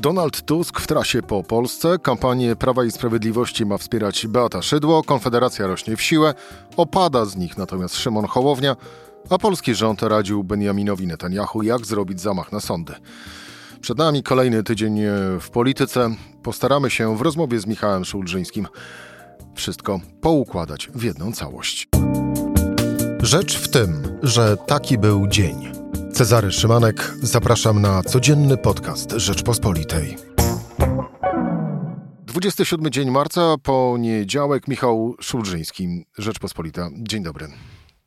Donald Tusk w trasie po Polsce, kampanię Prawa i Sprawiedliwości ma wspierać Beata Szydło, Konfederacja rośnie w siłę, opada z nich natomiast Szymon Hołownia, a polski rząd radził Benjaminowi Netanyahu, jak zrobić zamach na sądy. Przed nami kolejny tydzień w polityce. Postaramy się w rozmowie z Michałem Szulżyńskim wszystko poukładać w jedną całość. Rzecz w tym, że taki był dzień. Cezary Szymanek, zapraszam na codzienny podcast Rzeczpospolitej. 27 dzień marca, poniedziałek, Michał Szulżyński, Rzeczpospolita. Dzień dobry.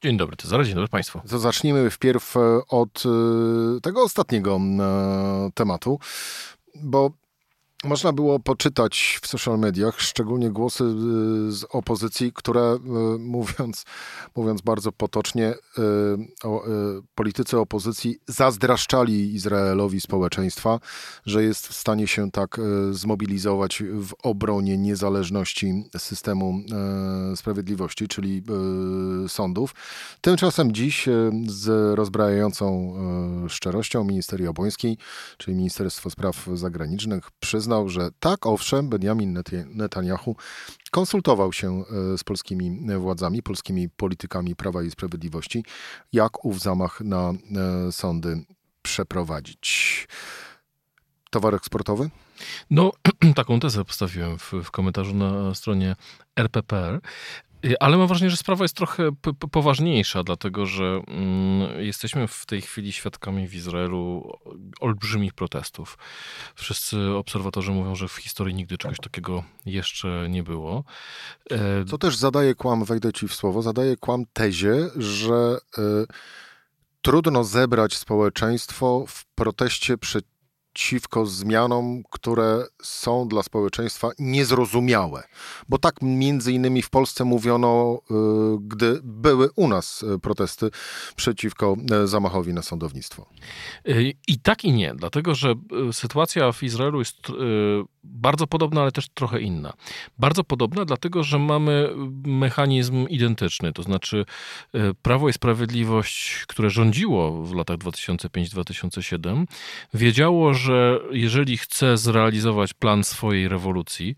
Dzień dobry, Cezary, dzień dobry Państwu. To zacznijmy wpierw od e, tego ostatniego e, tematu, bo można było poczytać w social mediach, szczególnie głosy y, z opozycji, które y, mówiąc, mówiąc bardzo potocznie, y, politycy opozycji zazdraszczali Izraelowi społeczeństwa, że jest w stanie się tak zmobilizować w obronie niezależności systemu sprawiedliwości, czyli sądów. Tymczasem dziś z rozbrajającą szczerością minister Jabłoński, czyli Ministerstwo Spraw Zagranicznych, przyznał, przyznał, że tak, owszem, Benjamin Netanyahu konsultował się e, z polskimi władzami, polskimi politykami Prawa i Sprawiedliwości, jak ów zamach na e, sądy przeprowadzić. Towar eksportowy? No, taką tezę postawiłem w, w komentarzu na stronie RPPR. Y, ale mam wrażenie, że sprawa jest trochę poważniejsza, dlatego że mm, jesteśmy w tej chwili świadkami w Izraelu olbrzymich protestów. Wszyscy obserwatorzy mówią, że w historii nigdy czegoś takiego jeszcze nie było. E, Co też zadaje kłam, wejdę ci w słowo, zadaje kłam tezie, że y, trudno zebrać społeczeństwo w proteście przed przeciwko zmianom, które są dla społeczeństwa niezrozumiałe. Bo tak między innymi w Polsce mówiono, y, gdy były u nas y, protesty przeciwko y, zamachowi na sądownictwo. I tak i nie, dlatego że sytuacja w Izraelu jest bardzo podobna, ale też trochę inna. Bardzo podobna, dlatego że mamy mechanizm identyczny, to znaczy Prawo i Sprawiedliwość, które rządziło w latach 2005-2007, wiedziało, że jeżeli chce zrealizować plan swojej rewolucji,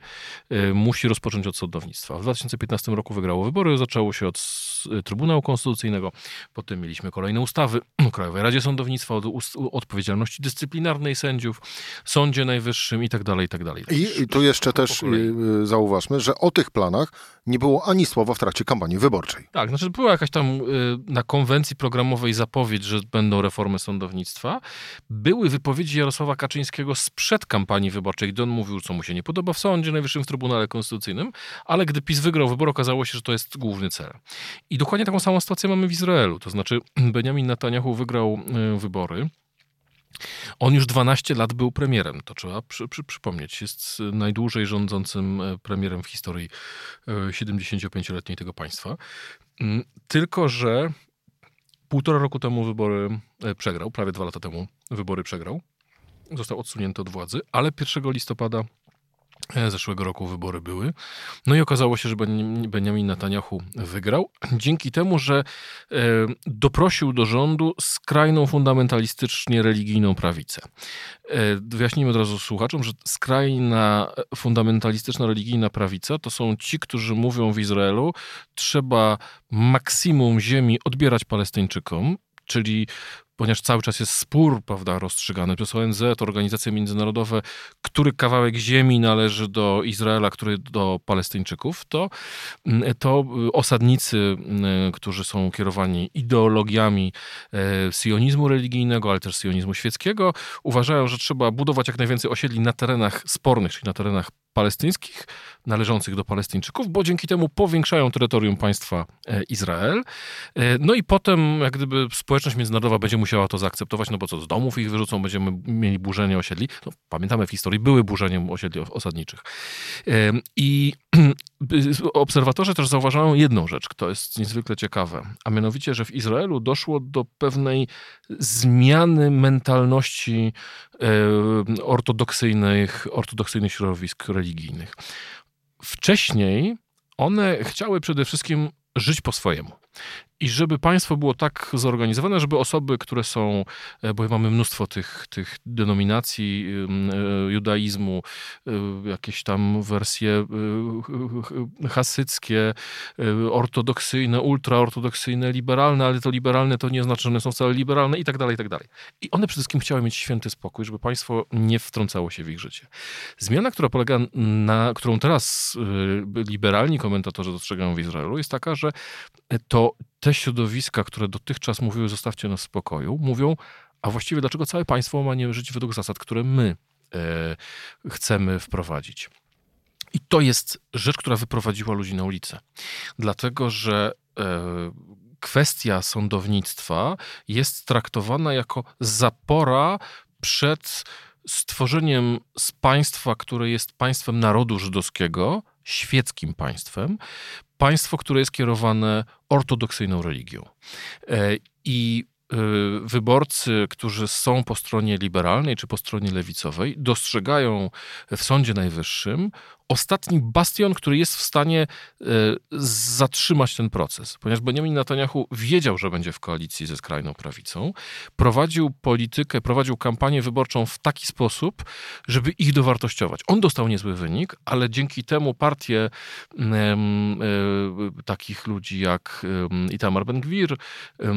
y, musi rozpocząć od sądownictwa. W 2015 roku wygrało wybory, zaczęło się od Trybunału Konstytucyjnego, potem mieliśmy kolejne ustawy o Krajowej Radzie Sądownictwa, od odpowiedzialności dyscyplinarnej sędziów, Sądzie Najwyższym i tak dalej, i. I, tu jeszcze też y, y, zauważmy, że o tych planach nie było ani słowa w trakcie kampanii wyborczej. Tak, znaczy była jakaś tam na konwencji programowej zapowiedź, że będą reformy sądownictwa. Były wypowiedzi Jarosława Kaczyńskiego sprzed kampanii wyborczej, gdy on mówił, co mu się nie podoba w Sądzie Najwyższym, w Trybunale Konstytucyjnym, ale gdy PiS wygrał wybór, okazało się, że to jest główny cel. I dokładnie taką samą sytuację mamy w Izraelu. To znaczy Benjamin Netanyahu wygrał wybory. On już 12 lat był premierem, to trzeba przy, przy, przypomnieć. Jest najdłużej rządzącym e, premierem w historii 75-letniej e, tego państwa. Mm, tylko, że półtora roku temu wybory przegrał, prawie dwa lata temu wybory przegrał został odsunięty od władzy, ale 1 listopada e, zeszłego roku wybory były. No i okazało się, że Benjamin Netanyahu wygrał dzięki temu, że e, doprosił do rządu skrajną fundamentalistycznie religijną prawicę. E, wyjaśnijmy od razu słuchaczom, że skrajna fundamentalistyczna religijna prawica to są ci, którzy mówią w Izraelu, trzeba maksimum ziemi odbierać Palestyńczykom, czyli ponieważ cały czas jest spór, prawda, rozstrzygany przez ONZ, organizacje międzynarodowe, który kawałek ziemi należy do Izraela, który do Palestyńczyków, to, mm, to osadnicy, mm, którzy są kierowani ideologiami e, sionizmu religijnego, ale też sionizmu świeckiego, uważają, że trzeba budować jak najwięcej osiedli na terenach spornych, czyli na terenach palestyńskich, należących do Palestyńczyków, bo dzięki temu powiększają terytorium państwa e, Izrael. E, no i potem, jak gdyby społeczność międzynarodowa będzie musiała to zaakceptować, no bo co, z domów ich wyrzucą, będziemy mieli burzenie osiedli. No, pamiętamy w historii, były burzeniem osiedli osadniczych. E, I obserwatorzy też zauważają jedną rzecz, to jest niezwykle ciekawe, a mianowicie, że w Izraelu doszło do pewnej zmiany mentalności ortodoksyjnych, ortodoksyjnych środowisk religijnych. Wcześniej one chciały przede wszystkim żyć po swojemu. I żeby państwo było tak zorganizowane, żeby osoby, które są, e, bo mamy mnóstwo tych, tych denominacji e, judaizmu, e, jakieś tam wersje hasyckie, ortodoksyjne, ultraortodoksyjne, liberalne, ale to liberalne to nie znaczy, że one są wcale liberalne i tak dalej, i tak dalej. I one przede wszystkim chciały mieć święty spokój, żeby państwo nie wtrącało się w ich życie. Zmiana, która polega na, którą teraz liberalni komentatorzy dostrzegają w Izraelu, jest taka, że to te środowiska, które dotychczas mówiły, zostawcie nas w spokoju, mówią, a właściwie dlaczego całe państwo ma nie żyć według zasad, które my e, chcemy wprowadzić. I to jest rzecz, która wyprowadziła ludzi na ulicę. Dlatego, że e, kwestia sądownictwa jest traktowana jako zapora przed stworzeniem z państwa, które jest państwem narodu żydowskiego, świeckim państwem, państwo, które jest kierowane ortodoksyjną religią. E, I e, wyborcy, którzy są po stronie liberalnej czy po stronie lewicowej, dostrzegają w Sądzie Najwyższym ostatni bastion, który jest w stanie e, zatrzymać ten proces. Ponieważ Benjamin Netanyahu wiedział, że będzie w koalicji ze skrajną prawicą, prowadził politykę, prowadził kampanię wyborczą w taki sposób, żeby ich dowartościować. On dostał niezły wynik, ale dzięki temu partie e, takich ludzi jak Itamar Ben-Gvir e,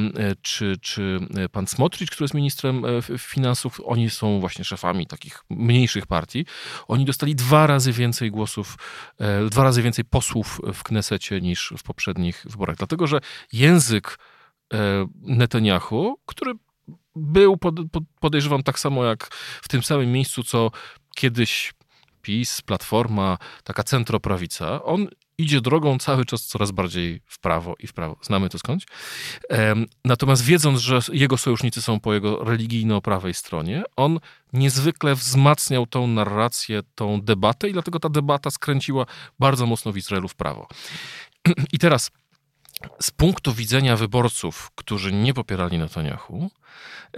czy, czy pan Smotrich, który jest ministrem finansów, oni są właśnie szefami takich mniejszych partii, oni dostali dwa razy więcej głosów, e, dwa razy więcej posłów w Knesecie niż w poprzednich wyborach. Dlatego, że język e, Netanyahu, który był, podejrzewam, tak samo jak w tym samym miejscu, co kiedyś PiS, Platforma, taka centroprawica, on idzie drogą cały czas coraz bardziej w prawo i w prawo. Znamy to skądś. Natomiast wiedząc, że jego sojusznicy są po jego religijno-prawej stronie, on niezwykle wzmacniał tą narrację, tą debatę i dlatego ta debata skręciła bardzo mocno w Izraelu w prawo. I teraz z punktu widzenia wyborców, którzy nie popierali Netanyahu,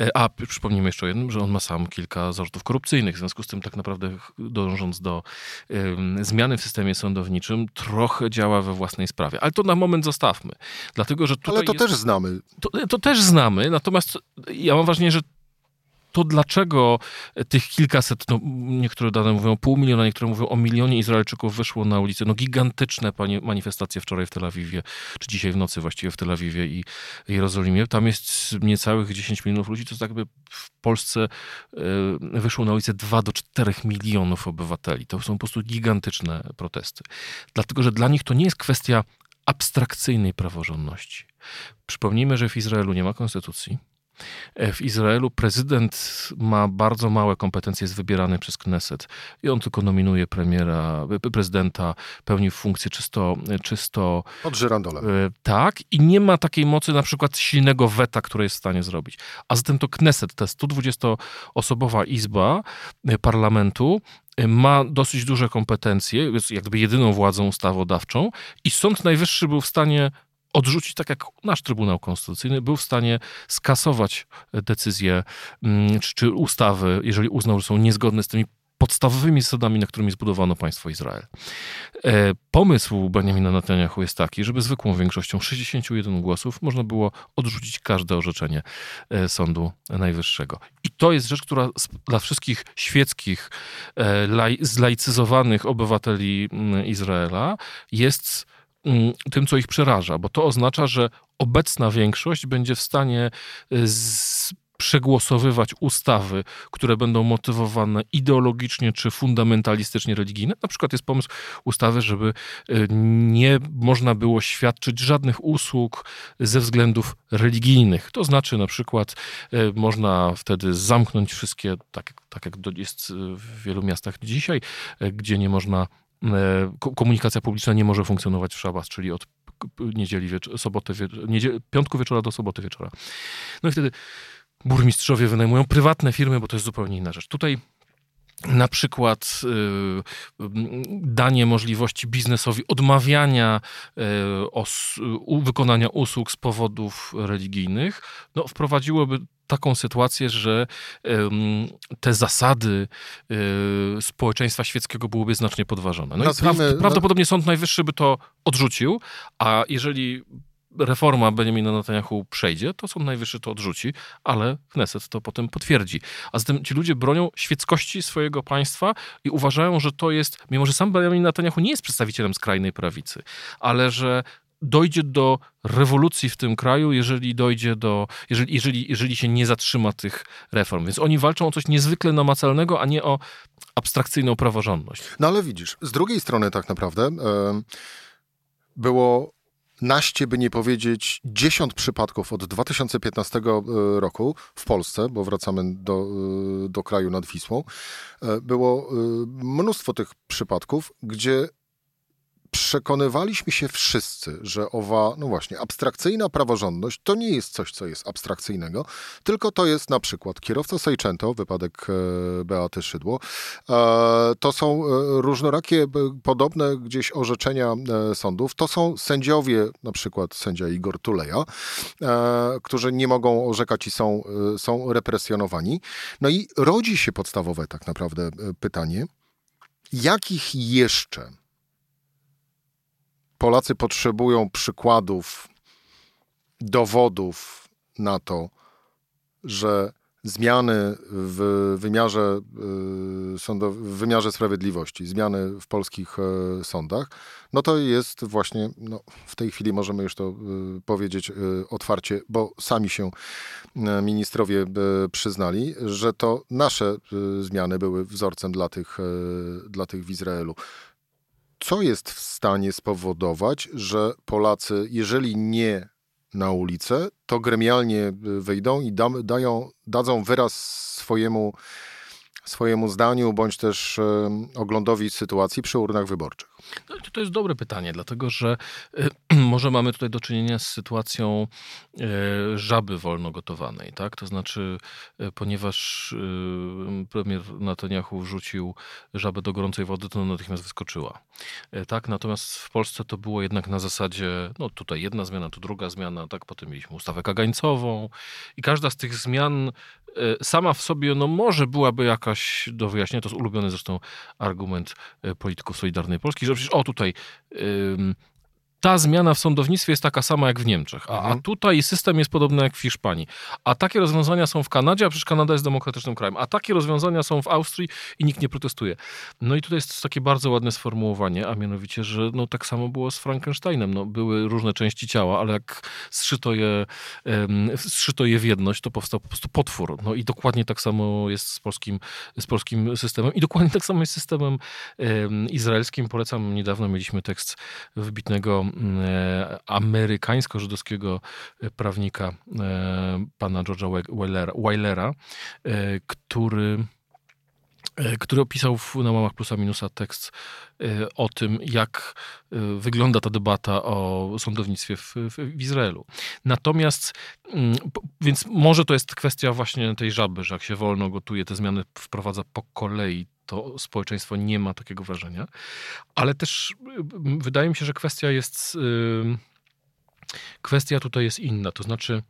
e, a przypomnijmy jeszcze o jednym, że on ma sam kilka zarzutów korupcyjnych, w związku z tym tak naprawdę dążąc do um, zmiany w systemie sądowniczym, trochę działa we własnej sprawie. Ale to na moment zostawmy. Dlatego, że tutaj Ale to jest, też znamy. To, to też znamy, natomiast ja mam wrażenie, że to dlaczego tych kilkaset, no niektóre dane mówią pół miliona, niektóre mówią o milionie Izraelczyków wyszło na ulicę. No gigantyczne manifestacje wczoraj w Tel Awiwie, czy dzisiaj w nocy właściwie w Tel Awiwie i Jerozolimie. Tam jest niecałych 10 milionów ludzi, to jest jakby w Polsce e, wyszło na ulicę 2 do 4 milionów obywateli. To są po prostu gigantyczne protesty. Dlatego, że dla nich to nie jest kwestia abstrakcyjnej praworządności. Przypomnijmy, że w Izraelu nie ma konstytucji E, w Izraelu prezydent ma bardzo małe kompetencje, jest wybierany przez Kneset i on tylko nominuje premiera, e, prezydenta, pełni funkcję czysto... E, czysto Pod żyrandolem. Tak i nie ma takiej mocy na przykład silnego weta, które jest w stanie zrobić. A zatem to Kneset, ta 120-osobowa izba parlamentu, ma dosyć duże kompetencje, jest jakby jedyną władzą ustawodawczą i Sąd Najwyższy był w stanie odrzucić, tak jak nasz Trybunał Konstytucyjny był w stanie skasować decyzje mm, czy, czy ustawy, jeżeli uznał, że są niezgodne z tymi podstawowymi zasadami, na którymi zbudowano państwo Izrael. E, pomysł Benjamina Netanyahu jest taki, żeby zwykłą większością 61 głosów można było odrzucić każde orzeczenie e, Sądu Najwyższego. I to jest rzecz, która dla wszystkich świeckich, e, zlaicyzowanych obywateli mm, Izraela jest tym, co ich przeraża, bo to oznacza, że obecna większość będzie w stanie y, z przegłosowywać ustawy, które będą motywowane ideologicznie czy fundamentalistycznie religijne. Na przykład jest pomysł ustawy, żeby y, nie można było świadczyć żadnych usług ze względów religijnych. To znaczy na przykład y, można wtedy zamknąć wszystkie, tak, tak jak jest w wielu miastach dzisiaj, gdzie nie można komunikacja publiczna nie może funkcjonować w szabas, czyli od niedzieli wiecz- soboty, niedziel- piątku wieczora do soboty wieczora. No i wtedy burmistrzowie wynajmują prywatne firmy, bo to jest zupełnie inna rzecz. Tutaj na przykład y, danie możliwości biznesowi odmawiania y, os, wykonania usług z powodów religijnych, no, wprowadziłoby taką sytuację, że te zasady y, społeczeństwa świeckiego byłyby znacznie podważone. No Nazwijmy, i prawdopodobnie Sąd Najwyższy by to odrzucił, a jeżeli reforma Benjamina Netanyahu przejdzie, to Sąd Najwyższy to odrzuci, ale Kneset to potem potwierdzi. A zatem ci ludzie bronią świeckości swojego państwa i uważają, że to jest, mimo że sam Benjamin Netanyahu nie jest przedstawicielem skrajnej prawicy, ale że dojdzie do rewolucji w tym kraju, jeżeli dojdzie do, jeżeli, jeżeli, jeżeli się nie zatrzyma tych reform. Więc oni walczą o coś niezwykle namacalnego, a nie o abstrakcyjną praworządność. No ale widzisz, z drugiej strony tak naprawdę było naście, by nie powiedzieć dziesiąt przypadków od 2015 e, roku w Polsce, bo wracamy do, e, do kraju nad Wisłą, e, było mnóstwo tych przypadków, gdzie przekonywaliśmy się wszyscy, że owa, no właśnie, abstrakcyjna praworządność to nie jest coś, co jest abstrakcyjnego, tylko to jest na przykład kierowca Seicento, wypadek e, Beaty Szydło. E, to są e, różnorakie, podobne gdzieś orzeczenia sądów. To są sędziowie, na przykład sędzia Igor Tuleja, którzy nie mogą orzekać i są, są represjonowani. No i rodzi się podstawowe tak naprawdę pytanie, jakich jeszcze Polacy potrzebują przykładów, dowodów na to, że zmiany w wymiarze, y, w wymiarze sprawiedliwości, zmiany w polskich e, sądach, no to jest właśnie, no w tej chwili możemy już to y, powiedzieć y, otwarcie, bo sami się ministrowie przyznali, że to nasze zmiany były wzorcem dla tych, dla tych w Izraelu co jest w stanie spowodować, że Polacy, jeżeli nie na ulicę, to gremialnie wyjdą i dają, dadzą wyraz swojemu, swojemu zdaniu bądź też oglądowi sytuacji przy urnach wyborczych. No, to jest dobre pytanie, dlatego że może mamy tutaj do czynienia z sytuacją e, żaby wolno gotowanej, tak? To znaczy, e, ponieważ e, premier Netanyahu wrzucił żabę do gorącej wody, to natychmiast wyskoczyła. Tak? Natomiast w Polsce to było jednak na zasadzie, no tutaj jedna zmiana, tu druga zmiana, tak? Potem mieliśmy ustawę kagańcową i każda z tych zmian sama w sobie, no może byłaby jakaś do wyjaśnienia, to jest ulubiony zresztą argument polityków Solidarnej Polski, że przecież o tutaj ta zmiana w sądownictwie jest taka sama jak w Niemczech, a, mhm. a, tutaj system jest podobny jak w Hiszpanii. A takie rozwiązania są w Kanadzie, a przecież Kanada jest demokratycznym krajem. A takie rozwiązania są w Austrii i nikt nie protestuje. No i tutaj jest takie bardzo ładne sformułowanie, a mianowicie, że no, tak samo było z Frankensteinem. No, były różne części ciała, ale jak zszyto je, um, zszyto je w jedność, to powstał po prostu potwór. No i dokładnie tak samo jest z polskim, z polskim systemem i dokładnie tak samo jest z systemem um, izraelskim. Polecam, niedawno mieliśmy tekst wybitnego amerykańsko-żydowskiego prawnika e, pana George'a Weilera, e, który który opisał na łamach plusa minusa tekst o tym, jak wygląda ta debata o sądownictwie w, w, Izraelu. Natomiast, mm, więc może to jest kwestia właśnie tej żaby, że jak się wolno gotuje, te zmiany wprowadza po kolei, to społeczeństwo nie ma takiego wrażenia. Ale też y, wydaje mi się, że kwestia jest. Y, kwestia tutaj jest inna. To znaczy,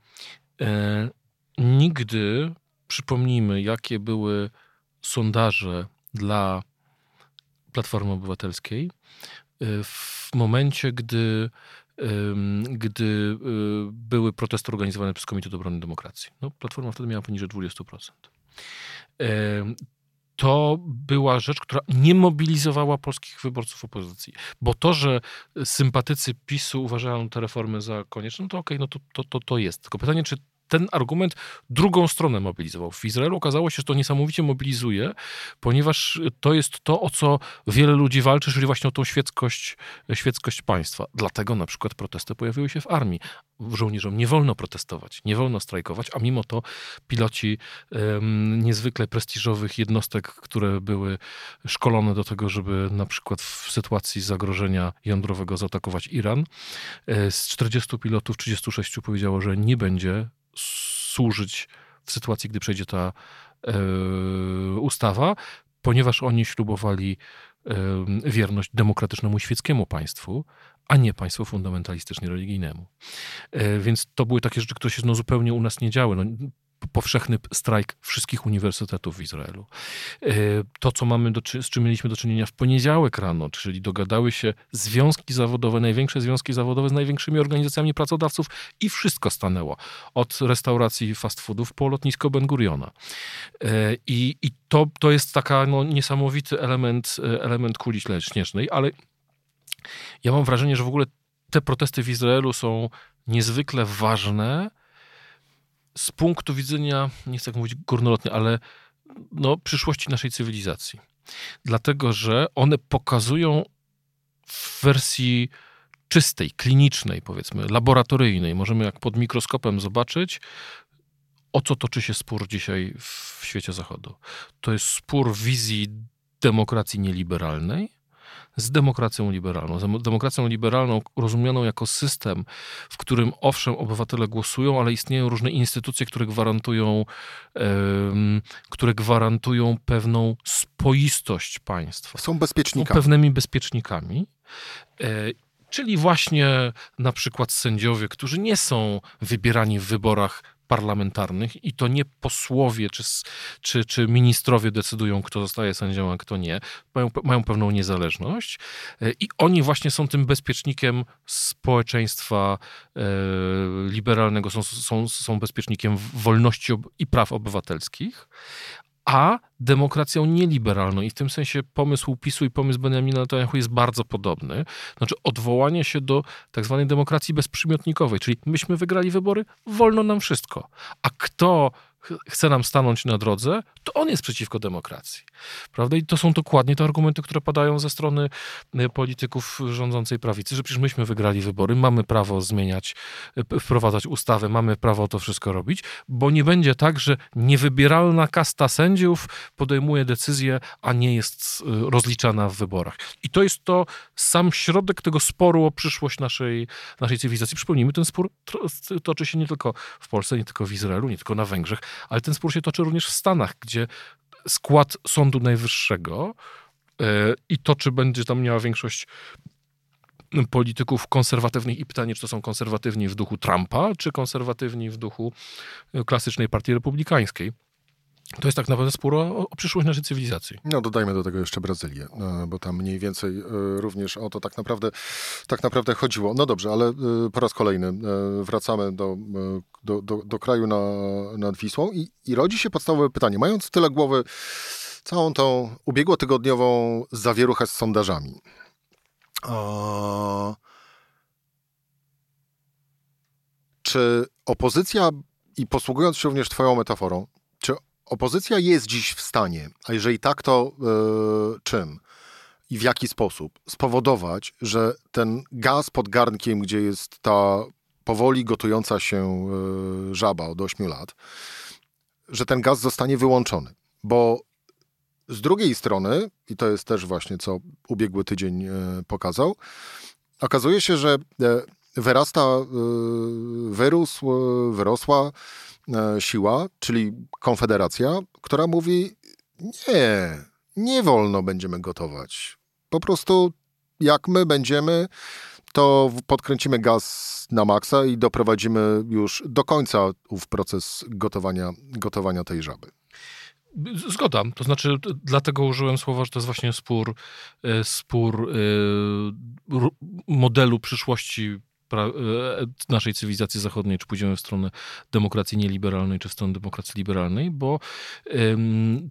e, nigdy, przypomnijmy, jakie były sondaże dla Platformy Obywatelskiej y, w momencie, gdy gdy były protesty organizowane przez Komitet Obrony Demokracji. No, Platforma wtedy miała poniżej 20% to była rzecz, która nie mobilizowała polskich wyborców opozycji. Bo to, że sympatycy PiSu uważają te reformy za konieczne, no to okej, okay, no to, to, to, to jest. Tylko pytanie, czy ten argument drugą stronę mobilizował. W Izraelu okazało się, że to niesamowicie mobilizuje, ponieważ to jest to, o co wiele ludzi walczy, czyli właśnie o tą świeckość, świeckość państwa. Dlatego na przykład protesty pojawiły się w armii. Żołnierzom nie wolno protestować, nie wolno strajkować, a mimo to piloci um, niezwykle prestiżowych jednostek, które były szkolone do tego, żeby na przykład w sytuacji zagrożenia jądrowego zaatakować Iran, e, z 40 pilotów 36 powiedziało, że nie będzie służyć w sytuacji, gdy przejdzie ta e, ustawa, ponieważ oni ślubowali e, wierność demokratycznemu świeckiemu państwu, a nie państwu fundamentalistycznie religijnemu. E, więc to były takie rzeczy, które się no, zupełnie u nas nie działy. No, powszechny strajk wszystkich uniwersytetów w Izraelu. E, to, co mamy do, z czym mieliśmy do czynienia w poniedziałek rano, czyli dogadały się związki zawodowe, największe związki zawodowe z największymi organizacjami pracodawców i wszystko stanęło. Od restauracji fast foodów po lotnisko Ben Guriona. E, I, i to, to jest taka no, niesamowity element, e, element kuli śnieżnej, ale ja mam wrażenie, że w ogóle te protesty w Izraelu są niezwykle ważne z punktu widzenia, nie chcę tak mówić górnolotnie, ale no, przyszłości naszej cywilizacji. Dlatego, że one pokazują w wersji czystej, klinicznej, powiedzmy, laboratoryjnej, możemy jak pod mikroskopem zobaczyć, o co toczy się spór dzisiaj w świecie zachodu. To jest spór wizji demokracji nieliberalnej z demokracją liberalną. Z demokracją liberalną rozumianą jako system, w którym owszem obywatele głosują, ale istnieją różne instytucje, które gwarantują, um, które gwarantują pewną spoistość państwa. Są bezpiecznikami. Są pewnymi bezpiecznikami. E, czyli właśnie na przykład sędziowie, którzy nie są wybierani w wyborach parlamentarnych i to nie posłowie czy, czy, czy ministrowie decydują, kto zostaje sędzią, a kto nie. Mają, mają pewną niezależność e, i oni właśnie są tym bezpiecznikiem społeczeństwa e, liberalnego, są, są, są bezpiecznikiem wolności i praw obywatelskich, a demokracją nieliberalną. I w tym sensie pomysł PiSu i pomysł Benjamina Netanyahu jest bardzo podobny. Znaczy odwołanie się do tak zwanej demokracji bezprzymiotnikowej, czyli myśmy wygrali wybory, wolno nam wszystko. A kto chce nam stanąć na drodze, to on jest przeciwko demokracji. Prawda? I to są dokładnie te argumenty, które padają ze strony e, polityków rządzącej prawicy, że przecież myśmy wygrali wybory, mamy prawo zmieniać, e, wprowadzać ustawy, mamy prawo to wszystko robić, bo nie będzie tak, że niewybieralna kasta sędziów podejmuje decyzje, a nie jest e, rozliczana w wyborach. I to jest to sam środek tego sporu o przyszłość naszej, naszej cywilizacji. Przypomnijmy, ten spór toczy się nie tylko w Polsce, nie tylko w Izraelu, nie tylko na Węgrzech, ale ten spór się toczy również w Stanach, gdzie skład Sądu Najwyższego e, i to, czy będzie tam miała większość polityków konserwatywnych i pytanie, czy to są konserwatywni w duchu Trumpa, czy konserwatywni w duchu klasycznej partii republikańskiej. To jest tak naprawdę spór o, o, przyszłość naszej cywilizacji. No dodajmy do tego jeszcze Brazylię, e, bo tam mniej więcej e, również o to tak naprawdę, tak naprawdę chodziło. No dobrze, ale po raz kolejny wracamy do, do, do, do kraju na, nad Wisłą i, i rodzi się podstawowe pytanie, mając tyle głowy całą tą ubiegłotygodniową zawieruchę z sondażami. A... Czy opozycja, i posługując się również Twoją metaforą, czy opozycja jest dziś w stanie, a jeżeli tak, to yy, czym i w jaki sposób spowodować, że ten gaz pod garnkiem, gdzie jest ta powoli gotująca się e, żaba od 8 lat, że ten gaz zostanie wyłączony. Bo z drugiej strony, i to jest też właśnie co ubiegły tydzień e, pokazał, okazuje się, że wyrasta, wyrósł, wyrosła siła, czyli Konfederacja, która mówi: Nie, nie wolno będziemy gotować. Po prostu jak my będziemy to podkręcimy gaz na maksa i doprowadzimy już do końca ów proces gotowania, gotowania tej żaby. Zgoda. To znaczy, dlatego użyłem słowa, że to jest właśnie spór, e, spór e, modelu przyszłości E, naszej cywilizacji zachodniej, czy pójdziemy w stronę demokracji nieliberalnej, czy w stronę demokracji liberalnej, bo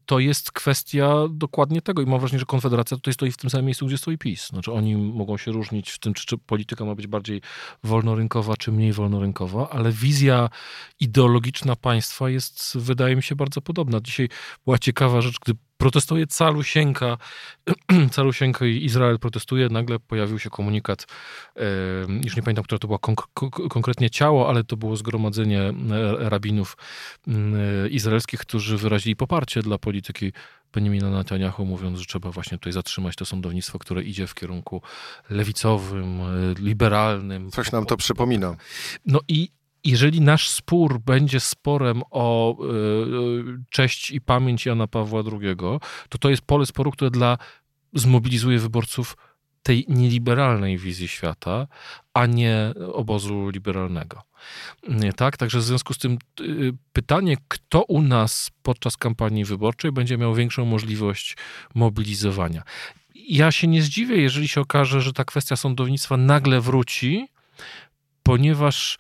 to jest kwestia dokładnie tego i mam wrażenie, że Konfederacja tutaj stoi w tym samym miejscu, gdzie stoi PiS. Znaczy oni mogą się różnić w tym, czy, czy polityka ma być bardziej wolnorynkowa, czy mniej wolnorynkowa, ale wizja ideologiczna państwa jest, wydaje mi się, bardzo podobna. Dzisiaj była ciekawa rzecz, gdy protestuje Calusieńka, Calusieńka i Izrael protestuje, nagle pojawił się komunikat, już nie pamiętam, które to było konk konkretnie ciało, ale to było zgromadzenie e, rabinów e, izraelskich, którzy wyrazili poparcie dla polityki Benjamina Netanyahu, mówiąc, że trzeba właśnie tutaj zatrzymać to sądownictwo, które idzie w kierunku lewicowym, e, liberalnym. Coś nam to przypomina. No i jeżeli nasz spór będzie sporem o y, cześć i pamięć Jana Pawła II, to to jest pole sporu, które dla zmobilizuje wyborców tej nieliberalnej wizji świata, a nie obozu liberalnego. Tak, także w związku z tym y, pytanie, kto u nas podczas kampanii wyborczej będzie miał większą możliwość mobilizowania. Ja się nie zdziwię, jeżeli się okaże, że ta kwestia sądownictwa nagle wróci, ponieważ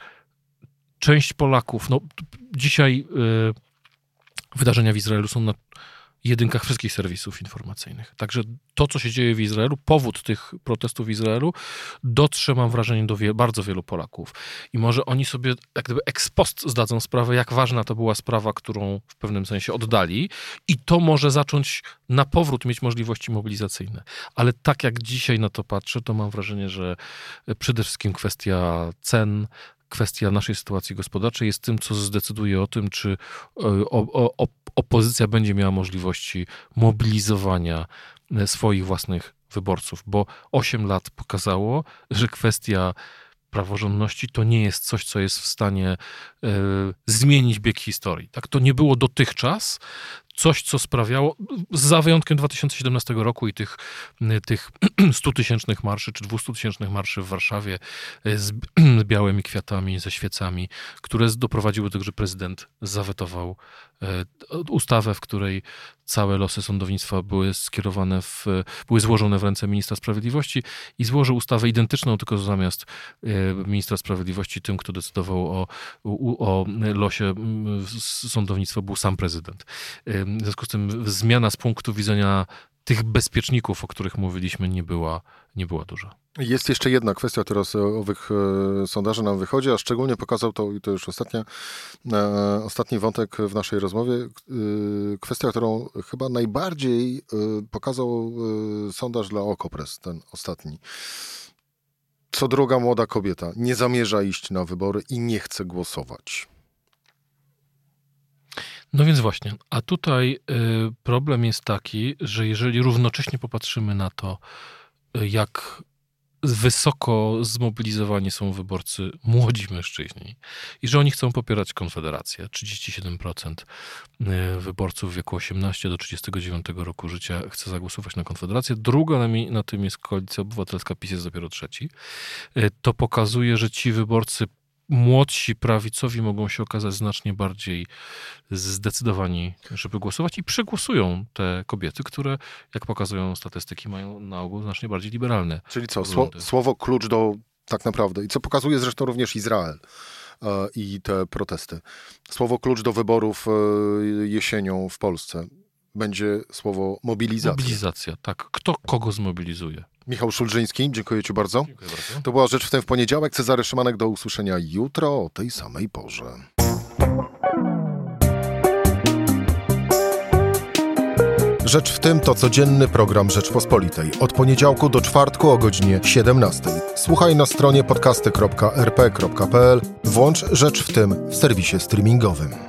część Polaków, no dzisiaj y, wydarzenia w Izraelu są na jedynkach wszystkich serwisów informacyjnych. Także to, co się dzieje w Izraelu, powód tych protestów w Izraelu dotrze, mam wrażenie, do wie, bardzo wielu Polaków. I może oni sobie jak gdyby ex post zdadzą sprawę, jak ważna to była sprawa, którą w pewnym sensie oddali i to może zacząć na powrót mieć możliwości mobilizacyjne. Ale tak jak dzisiaj na to patrzę, to mam wrażenie, że przede wszystkim kwestia cen, kwestia naszej sytuacji gospodarczej jest tym, co zdecyduje o tym, czy e, opozycja będzie miała możliwości mobilizowania e, swoich własnych wyborców, bo 8 lat pokazało, że kwestia praworządności to nie jest coś, co jest w stanie y, zmienić bieg historii. Tak to nie było dotychczas, coś, co sprawiało, za wyjątkiem 2017 roku i tych, tych 100-tysięcznych marszy, czy 200-tysięcznych marszy w Warszawie e, z, białymi kwiatami, ze świecami, które doprowadziły do tego, że prezydent zawetował ustawę, w której całe losy sądownictwa były skierowane w, były złożone w ręce ministra sprawiedliwości i złożył ustawę identyczną, tylko zamiast e, ministra sprawiedliwości tym, kto decydował o, o, o losie sądownictwa był sam prezydent. W związku z tym zmiana z punktu widzenia tych bezpieczników, o których mówiliśmy, nie była, nie była duża. Jest jeszcze jedna kwestia, która z owych e, sondaży nam wychodzi, a szczególnie pokazał to, i to już ostatnia, e, ostatni wątek w naszej rozmowie, e, kwestia, którą chyba najbardziej pokazał sondaż dla Okopres, ten ostatni. Co druga młoda kobieta nie zamierza iść na wybory i nie chce głosować. No więc właśnie, a tutaj y, problem jest taki, że jeżeli równocześnie popatrzymy na to, y, jak wysoko zmobilizowani są wyborcy młodzi mężczyźni i że oni chcą popierać Konfederację. 37% y, wyborców w wieku 18 do 39 roku życia chce zagłosować na Konfederację. Druga na, mi, na tym jest Koalicja Obywatelska, PiS jest dopiero trzeci. To pokazuje, że ci wyborcy młodsi prawicowi mogą się okazać znacznie bardziej zdecydowani, żeby głosować i przegłosują te kobiety, które, jak pokazują statystyki, mają na ogół znacznie bardziej liberalne. Czyli co, sło, słowo klucz do tak naprawdę, i co pokazuje zresztą również Izrael e, i te protesty. Słowo klucz do wyborów e, jesienią w Polsce będzie słowo mobilizacja. Mobilizacja, tak. Kto kogo zmobilizuje? Michał Szulżyński, dziękuję Ci bardzo. Dziękuję bardzo. To była Rzecz w tym w poniedziałek. Cezary Szymanek do usłyszenia jutro o tej samej porze. Rzecz w tym to codzienny program Rzeczpospolitej. Od poniedziałku do czwartku o godzinie 17. Słuchaj na stronie podcasty.rp.pl. Włącz Rzecz w tym w serwisie streamingowym.